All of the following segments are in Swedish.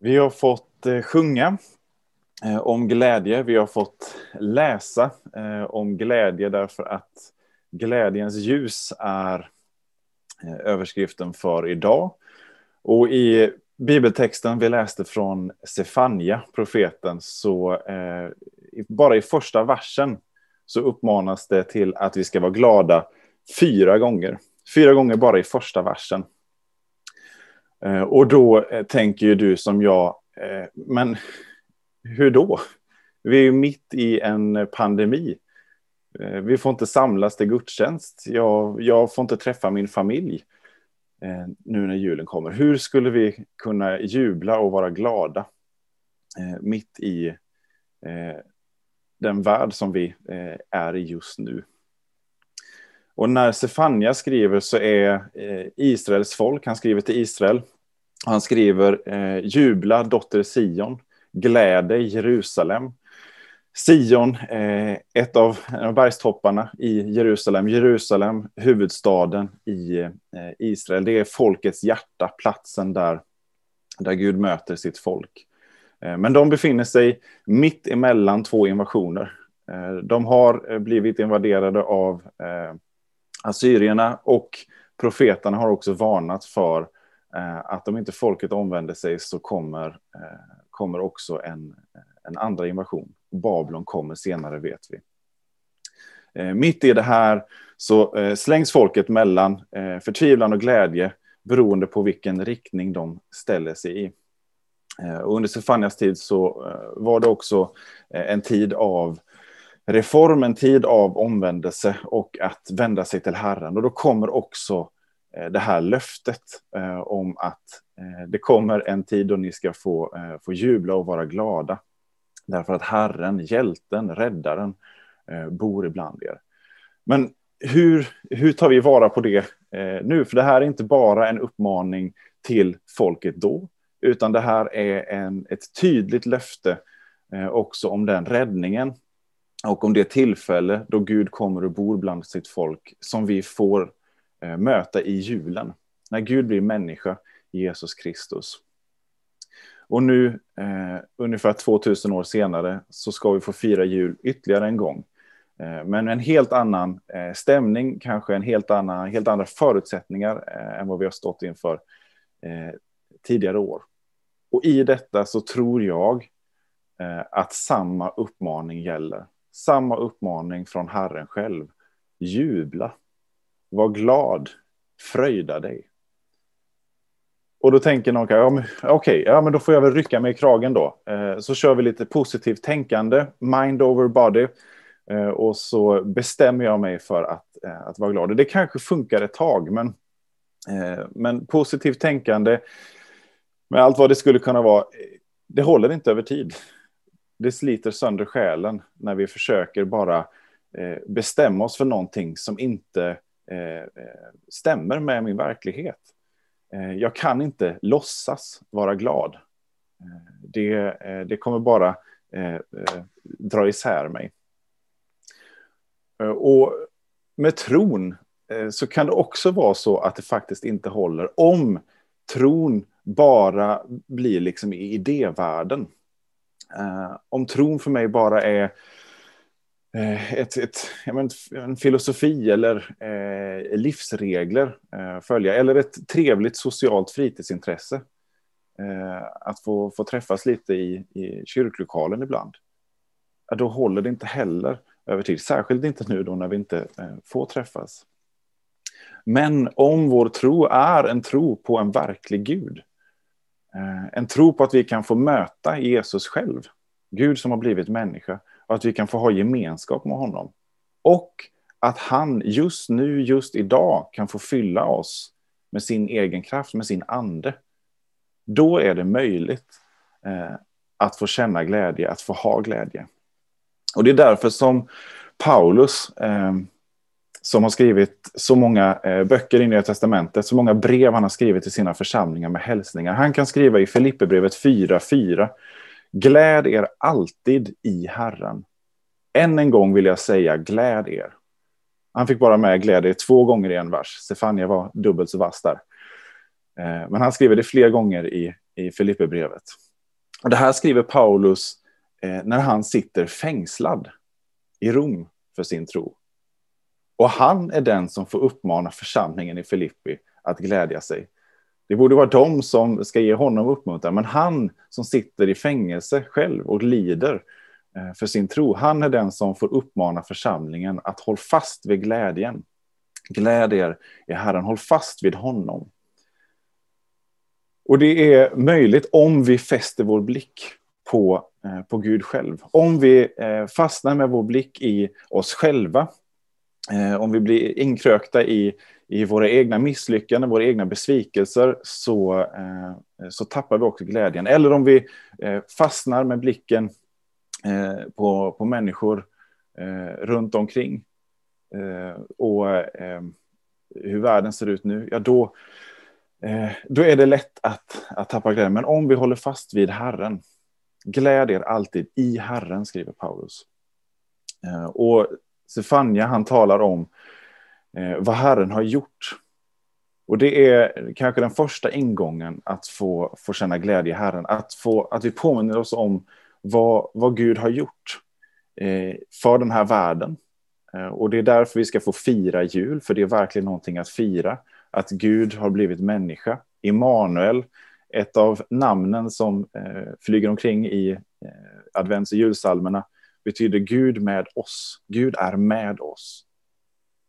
Vi har fått eh, sjunga eh, om glädje. Vi har fått läsa eh, om glädje därför att glädjens ljus är överskriften för idag. Och i bibeltexten vi läste från Sefania, profeten, så bara i första versen så uppmanas det till att vi ska vara glada fyra gånger. Fyra gånger bara i första versen. Eh, och då eh, tänker ju du som jag, eh, men hur då? Vi är ju mitt i en pandemi. Eh, vi får inte samlas till gudstjänst. Jag, jag får inte träffa min familj eh, nu när julen kommer. Hur skulle vi kunna jubla och vara glada mitt i den värld som vi är i just nu? Och när Sefania skriver så är eh, Israels folk, han skriver till Israel, han skriver eh, jubla dotter Sion, gläd dig Jerusalem. Sion, eh, ett av bergstopparna i Jerusalem, Jerusalem, huvudstaden i Israel. Det är folkets hjärta, platsen där, där Gud möter sitt folk. Men de befinner sig mitt emellan två invasioner. De har blivit invaderade av assyrierna och profeterna har också varnat för eh, att om inte folket omvänder sig så kommer, eh, kommer också en, en andra invasion. Babylon kommer senare vet vi. Eh, mitt i det här så slängs folket mellan förtvivlan och glädje beroende på vilken riktning de ställer sig i. Och under Sefanias tid så var det också en tid av reform, en tid av omvändelse och att vända sig till Herren. Och då kommer också eh, det här löftet eh, om att eh, det kommer en tid då ni ska få, få jubla och vara glada. Därför att Herren, hjälten, räddaren bor ibland er. Men hur, hur tar vi vara på det nu? För det här är inte bara en uppmaning till folket då, utan det här är en, ett tydligt löfte också om den räddningen och om det tillfälle då Gud kommer och bor bland sitt folk som vi får eh, möta i julen. När Gud blir människa, Jesus Kristus. Och nu, eh, ungefär 2000 år senare, så ska vi få fira jul ytterligare en gång. Eh, men en helt annan eh, stämning, kanske en helt, annan, helt andra förutsättningar eh, än vad vi har stått inför eh, tidigare år. Och i detta så tror jag eh, att samma uppmaning gäller samma uppmaning från Herren själv. Jubla, var glad, fröjda dig. Och då tänker någon, ja, okej, okay, ja, men då får jag väl rycka mig i kragen då. Eh, så kör vi lite positivt tänkande, mind over body. Eh, och så bestämmer jag mig för att, eh, att vara glad. Det kanske funkar ett tag, men, eh, men positivt tänkande med allt vad det skulle kunna vara, eh, det håller inte över tid det sliter sönder själen när vi försöker bara eh, bestämma oss för någonting som inte eh, eh, stämmer med min verklighet. Eh, jag kan inte låtsas vara glad. Eh, det, eh, det kommer bara eh, eh dra isär mig. Eh, och med tron så kan det också vara så att det faktiskt inte håller om tron bara blir liksom i idévärlden. Eh, om tron för mig bara är eh, ett, ett, en filosofi eller eh, livsregler eh, följa, eller ett trevligt socialt fritidsintresse. att få, få träffas lite i, i kyrklokalen ibland. då håller det inte heller över tid, särskilt inte nu då när vi inte får träffas. Men om vår tro är en tro på en verklig Gud, Eh, en tro på att vi kan få möta Jesus själv, Gud som har blivit människa, och att vi kan få ha gemenskap med honom. Och att han just nu, just idag, kan få fylla oss med sin egen kraft, med sin ande. då är det möjligt eh, att få känna glädje, att få ha glädje. Och det är därför som Paulus, eh, som har skrivit så många eh, böcker i Nya Testamentet, så många brev han har skrivit till sina församlingar med hälsningar. Han kan skriva i Filipperbrevet 4.4. Gläd er alltid i Herren. Än en gång vill jag säga gläd er. Han fick bara med gläd er två gånger i en vers. Stefania var dubbelt så vass där. Eh, men han skriver det fler gånger i, i Filipperbrevet. Och det här skriver Paulus eh, när han sitter fängslad i Rom för sin tro. Och han är den som får uppmana församlingen i Filippi att glädja sig. Det borde vara de som ska ge honom uppmuntran, men han som sitter i fängelse själv och lider eh, för sin tro, han är den som får uppmana församlingen att hålla fast vid glädjen. Gläd er i Herren, håll fast vid honom. Och det är möjligt om vi fäster vår blick på, eh, på Gud själv. Om vi eh, fastnar med vår blick i oss själva, Eh, om vi blir inkrökta i, i våra egna misslyckanden, våra egna besvikelser, så, eh, så tappar vi också glädjen. Eller om vi eh, fastnar med blicken på, på människor runt omkring och hur världen ser ut nu, ja då, då är det lätt att, att tappa glädjen. Men om vi håller fast vid Herren, Gläd er alltid i Herren, skriver Paulus. Eh, och Sefania, han talar om eh, vad Herren har gjort. Och det är kanske den första ingången att få, få känna glädje i Herren. Att, få, att vi påminner oss om vad, vad Gud har gjort eh, för den här världen. Eh, och det är därför vi ska få fira jul, för det är verkligen någonting att fira. Att Gud har blivit människa. Immanuel, ett av namnen som eh, flyger omkring i eh, advents och julsalmerna betyder Gud med oss. Gud är med oss.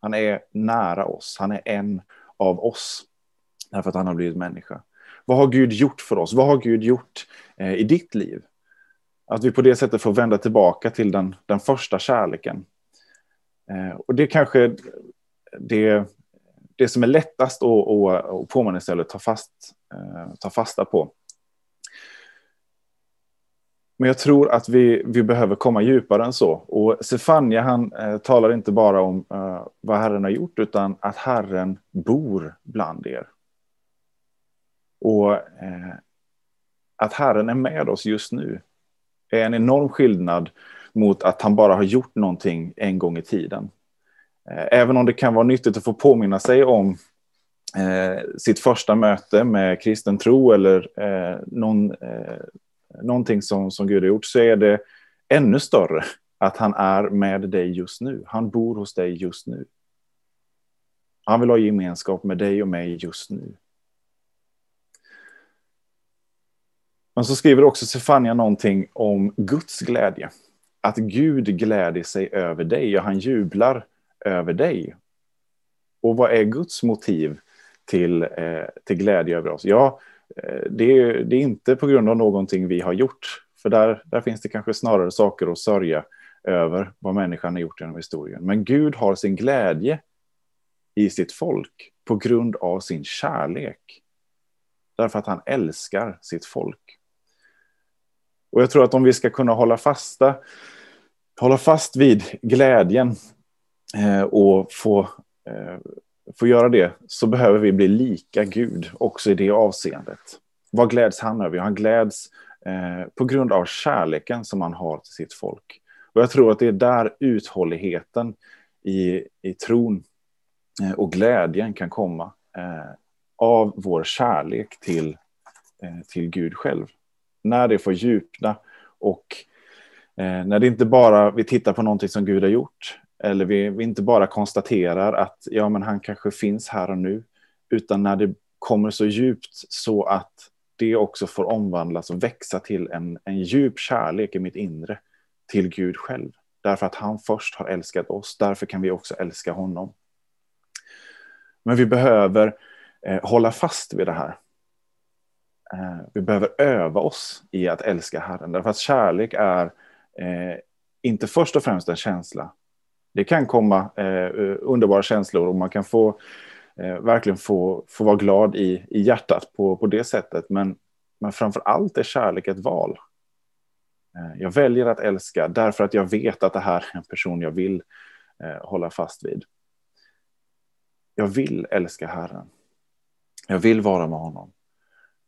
Han är nära oss. Han är en av oss. Därför att han har blivit människa. Vad har Gud gjort för oss? Vad har Gud gjort eh, i ditt liv? Att vi på det sättet får vända tillbaka till den, den första kärleken. Eh, och det kanske det det som är lättast att, att, att påminna sig eller ta, fast, eh, ta fasta på. Men jag tror att vi, vi behöver komma djupare än så. Och Sefania han eh, talar inte bara om eh, vad Herren har gjort, utan att Herren bor bland er. Och eh, att Herren är med oss just nu är en enorm skillnad mot att han bara har gjort någonting en gång i tiden. Eh, även om det kan vara nyttigt att få påminna sig om eh, sitt första möte med kristen tro eller eh, någon, eh, någonting som, som Gud har gjort så är det ännu större att han är med dig just nu. Han bor hos dig just nu. Han vill ha gemenskap med dig och mig just nu. Men så skriver också Stefania någonting om Guds glädje. Att Gud gläder sig över dig och han jublar över dig. Och vad är Guds motiv till, eh, till glädje över oss? Ja, Eh, det är, det är inte på grund av någonting vi har gjort. För där, där finns det kanske snarare saker att sörja över vad människan har gjort genom historien. Men Gud har sin glädje i sitt folk på grund av sin kärlek. Därför att han älskar sitt folk. Och jag tror att om vi ska kunna hålla fasta, hålla fast vid glädjen Eh, och få, eh, få göra det så behöver vi bli lika Gud också i det avseendet. Vad gläds han över? Han gläds eh, på grund av kärleken som han har till sitt folk. Och jag tror att det är där uthålligheten i, i tron eh, och glädjen kan komma eh, av vår kärlek till, eh, till Gud själv. När det får djupna och när det inte bara vi tittar på någonting som Gud har gjort eller vi, vi inte bara konstaterar att ja, men han kanske finns här och nu, utan när det kommer så djupt så att det också får omvandlas och växa till en, en djup kärlek i mitt inre till Gud själv. Därför att han först har älskat oss, därför kan vi också älska honom. Men vi behöver eh, hålla fast vid det här. Eh, vi behöver öva oss i att älska Herren, därför att kärlek är eh, inte först och främst en känsla, det kan komma eh, underbara känslor och man kan få eh, verkligen få, få vara glad i, i hjärtat på, på det sättet. Men men framför allt är kärlek ett val. Eh, jag väljer att älska därför att jag vet att det här är en person jag vill eh, hålla fast vid. Jag vill älska Herren. Jag vill vara med honom.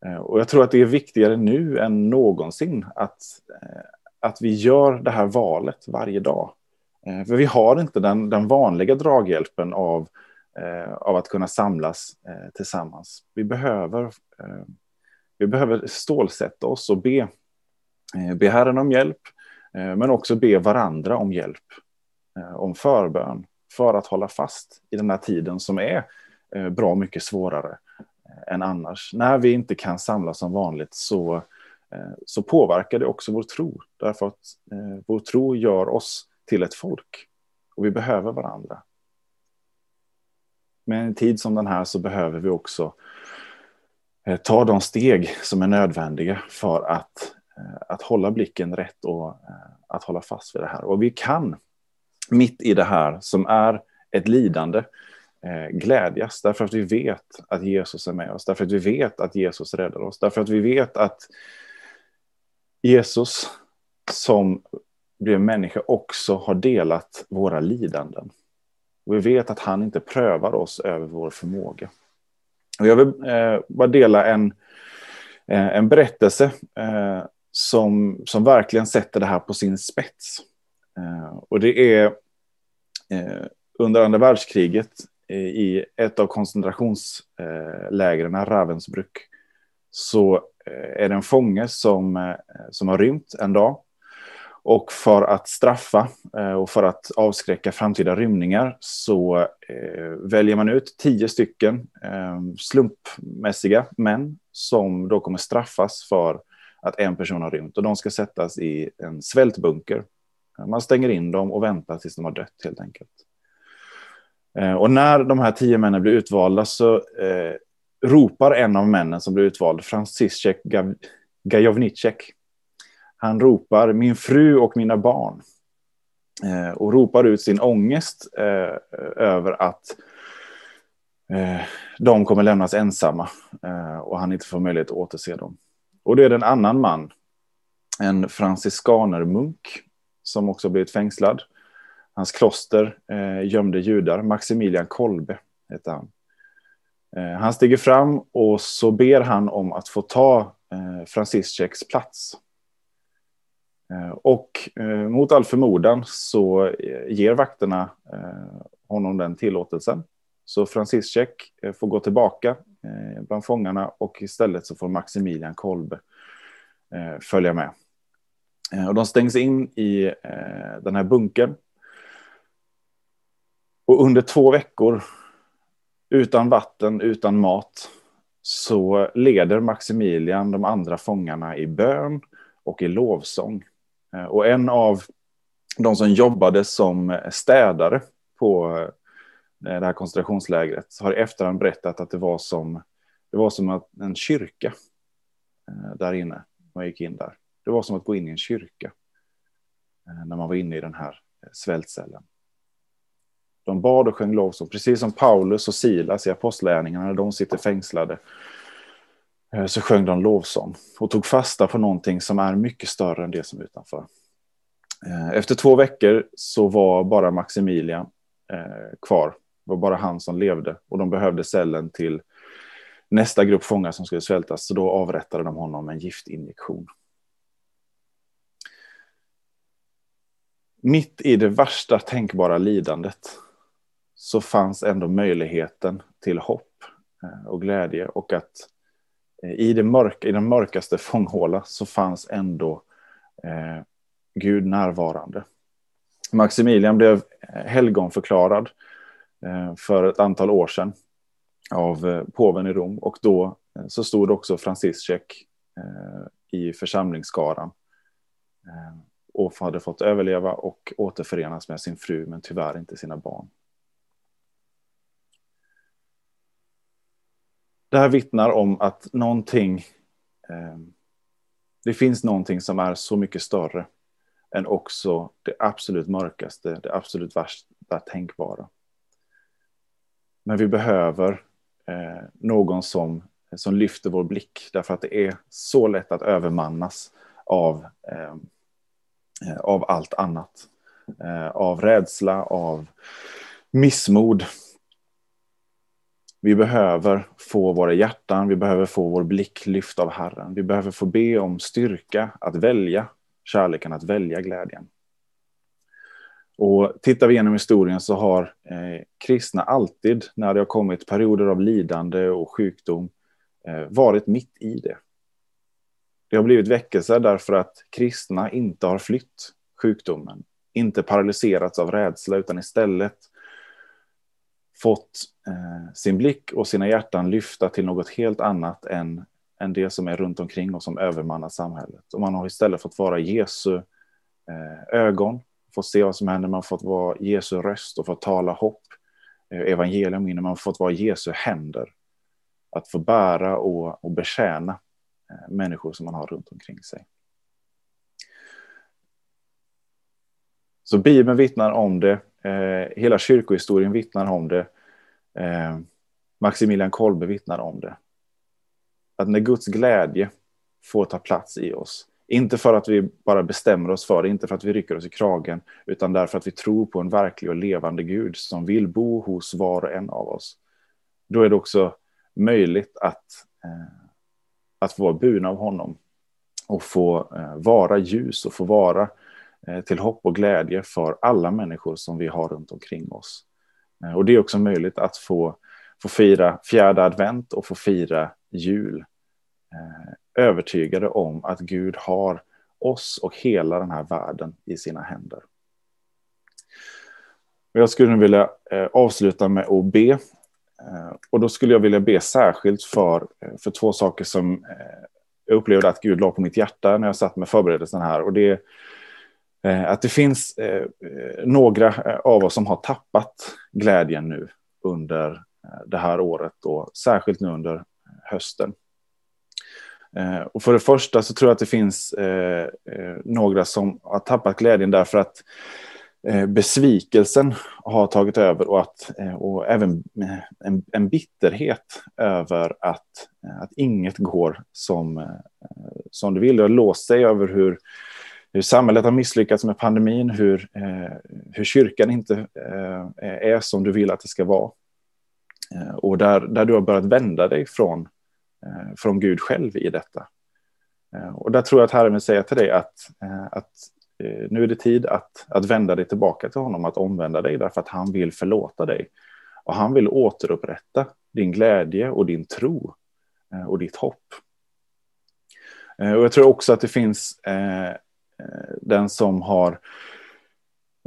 Eh, och jag tror att det är viktigare nu än någonsin att, eh, att vi gör det här valet varje dag. Eh, för vi har inte den, den vanliga draghjälpen av, eh, av att kunna samlas eh, tillsammans. Vi behöver, vi behöver stålsätta oss och be Eh, be Herren om hjälp, eh, men också be varandra om hjälp, eh, om förbön, för att hålla fast i den här tiden som är bra mycket svårare än annars. När vi inte kan samlas som vanligt så, så påverkar det också vår tro, därför att vår tro gör oss till ett folk och vi behöver varandra. Med en tid som den här så behöver vi också eh, ta de steg som är nödvändiga för att eh, att hålla blicken rätt och eh, att hålla fast vid det här. Och vi kan mitt i det här som är ett lidande glädjas därför att vi vet att Jesus är med oss, därför att vi vet att Jesus räddar oss, därför att vi vet att Jesus som blev människa också har delat våra lidanden. Och vi vet att han inte prövar oss över vår förmåga. Och jag vill eh, bara dela en, eh, en berättelse eh, som, som verkligen sätter det här på sin spets. Eh, och det är eh, under andra världskriget eh, i ett av koncentrationslägren, eh, Ravensbrück, så eh, är det en fånge som, eh, som har rymt en dag. Och för att straffa eh, och för att avskräcka framtida rymningar så eh, väljer man ut tio stycken eh, slumpmässiga män som då kommer straffas för att en person har rymt och de ska sättas i en svältbunker. Man stänger in dem och väntar tills de har dött helt enkelt. Och när de här tio männen blir utvalda så eh, ropar en av männen som blir utvald, Franciszek Gajovnicek. Han ropar min fru och mina barn. Eh, och ropar ut sin ångest eh, över att eh, de kommer lämnas ensamma eh, och han inte får möjlighet att återse dem. Och det är en annan man, en franciskanermunk, som också blivit fängslad. Hans kloster eh, gömde judar. Maximilian Kolbe hette han. Eh, han stiger fram och så ber han om att få ta eh, Franciszeks plats. Eh, och eh, mot all förmodan så eh, ger vakterna eh, honom den tillåtelsen. Så Franciszek eh, får gå tillbaka Eh, bland fångarna och istället så får Maximilian Kolbe eh, följa med. Eh, och de stängs in i den här bunkern. Och under två veckor utan vatten, utan mat så leder Maximilian de andra fångarna i bön och i lovsång. Eh, och en av de som jobbade som städare på eh, det här koncentrationslägret, har i efterhand berättat att det var som, det var som att en kyrka eh, där inne, man gick in där. Det var som att gå in i en kyrka när man var inne i den här svältcellen. De bad och sjöng lovsång, precis som Paulus och Silas i Apostlagärningarna, när de sitter fängslade, Eh, så sjöng de lovsång och tog fasta på någonting som är mycket större än det som är utanför. Eh, efter två veckor så var bara Maximilian eh, kvar det var bara han som levde och de behövde cellen till nästa grupp fångar som skulle svältas. Så då avrättade de honom med en giftinjektion. Mitt i det värsta tänkbara lidandet så fanns ändå möjligheten till hopp och glädje och att i, det mörka, i den mörkaste fånghåla så fanns ändå eh, Gud närvarande. Maximilian blev helgonförklarad Eh, för ett antal år sedan av eh, påven i Rom och då eh, så stod också Franciszek eh, i församlingsskaran eh, och hade fått överleva och återförenas med sin fru men tyvärr inte sina barn. Det här vittnar om att någonting, ehm, det finns någonting som är så mycket större än också det absolut mörkaste, det absolut värsta tänkbara. Men vi behöver eh, någon som som lyfter vår blick. Därför att det är så lätt att övermannas av, ehm, eh, av allt annat. Eh, av rädsla, av missmod. Vi behöver få våra hjärtan, vi behöver få vår blick lyft av Herren. Vi behöver få be om styrka att välja kärleken, att välja glädjen. Och tittar vi genom historien så har eh, kristna alltid, när det har kommit perioder av lidande och sjukdom, eh, varit mitt i det. Det har blivit väckelser därför att kristna inte har flytt sjukdomen, inte paralyserats av rädsla, utan istället fått eh, sin blick och sina hjärtan lyfta till något helt annat än, än det som är runt omkring och som övermannar samhället. Och man har istället fått vara Jesu eh, ögon, fått se vad som händer, man har fått vara Jesu röst och fått tala hopp, eh, evangelium innan man har fått vara Jesu händer. Att få bära och, och betjäna eh, människor som man har runt omkring sig. Så Bibeln vittnar om det, eh, hela kyrkohistorien vittnar om det, eh, Maximilian Kolbe vittnar om det. Att när Guds glädje får ta plats i oss, inte för att vi bara bestämmer oss för det, inte för att vi rycker oss i kragen, utan därför att vi tror på en verklig och levande Gud som vill bo hos var och en av oss. Då är det också möjligt att, eh, att få vara burna av honom och få eh, vara ljus och få vara eh, Eh, till hopp och glädje för alla människor som vi har runt omkring oss. Eh, och det är också möjligt att få, få fira fjärde advent och få fira jul. Eh, övertygade om att Gud har oss och hela den här världen i sina händer. Jag skulle nu vilja avsluta med att be. Och då skulle jag vilja be särskilt för, för två saker som jag upplevde att Gud la på mitt hjärta när jag satt med förberedelsen här. Och det är Eh, att det finns eh, eh några eh, av oss som har tappat glädjen nu under det här året och särskilt nu under hösten. Och för det första så tror jag att det finns några som har tappat glädjen därför att besvikelsen har tagit över och, att, och även en, en bitterhet över att, att inget går som, som du vill. Det har låst sig över hur hur samhället har misslyckats med pandemin, hur, eh, hur kyrkan inte eh, är som du vill att det ska vara. Eh, och där, där du har börjat vända dig från, eh, från Gud själv i detta. Eh, och där tror jag att Herren vill säga till dig att, eh, att eh, nu är det tid att, att vända dig tillbaka till honom, att omvända dig, därför att han vill förlåta dig. Och han vill återupprätta din glädje och din tro eh, och ditt hopp. Eh, och jag tror också att det finns Eh, Eh, den som har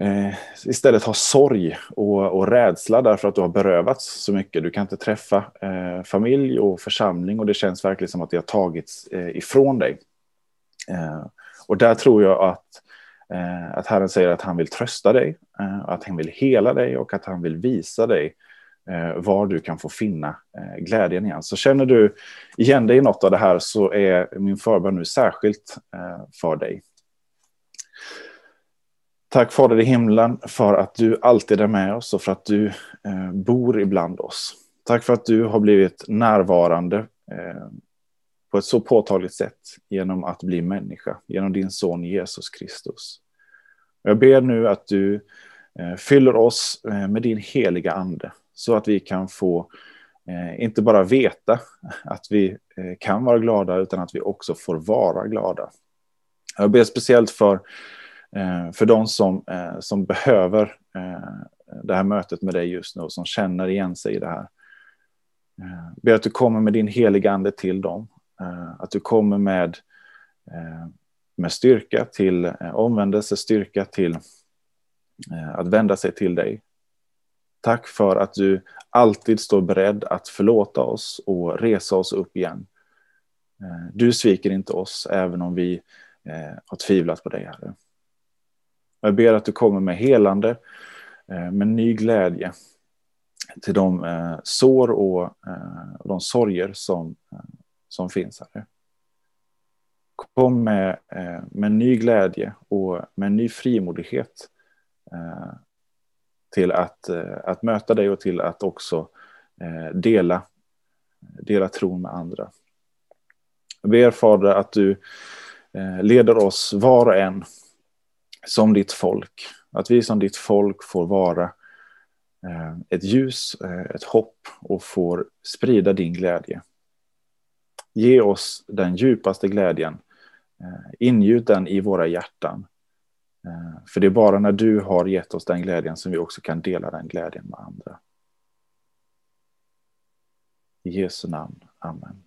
eh, istället har sorg och, och rädsla därför att du har berövats så mycket. Du kan inte träffa eh, familj och församling och det känns verkligen som att det har tagits eh, ifrån dig. Eh, och där tror jag att, eh, att Herren säger att han vill trösta dig, eh, att han vill hela dig och att han vill visa dig eh, var du kan få finna glädjen igen. Så känner du igen dig i något av det här så är min förbön nu särskilt för dig. Tack Fader i himlen för att du alltid är med oss och för att du eh, bor ibland oss. Tack för att du har blivit närvarande eh, på ett så påtagligt sätt genom att bli människa, genom din son Jesus Kristus. Jag ber nu att du eh, fyller oss eh, med din heliga ande så att vi kan få eh, inte bara veta att vi eh, kan vara glada utan att vi också får vara glada. Jag ber speciellt för Eh, för de som, eh, som behöver eh, det här mötet med dig just nu och som känner igen sig i det här. Eh, Be att du kommer med din heliga ande till dem. Eh, att du kommer med, med styrka till omvändelse, styrka till att vända sig till dig. Tack för att du alltid står beredd att förlåta oss och resa oss upp igen. Du sviker inte oss även om vi har tvivlat på dig, Herre. Jag ber att du kommer med helande, eh, med ny glädje till de eh, sår eh, och de sorger som, som finns här. Kom med, med ny glädje och med ny frimodighet till att, att möta dig och till att också dela dela tron med andra. Jag ber Fader att du leder oss var och en som ditt folk. Att vi som ditt folk får vara eh, ett ljus, eh, ett hopp och får sprida din glädje. Ge oss den djupaste glädjen. Eh, ingjut den i våra hjärtan. För det är bara när du har gett oss den glädjen som vi också kan dela den glädjen med andra. I Jesu namn. Amen.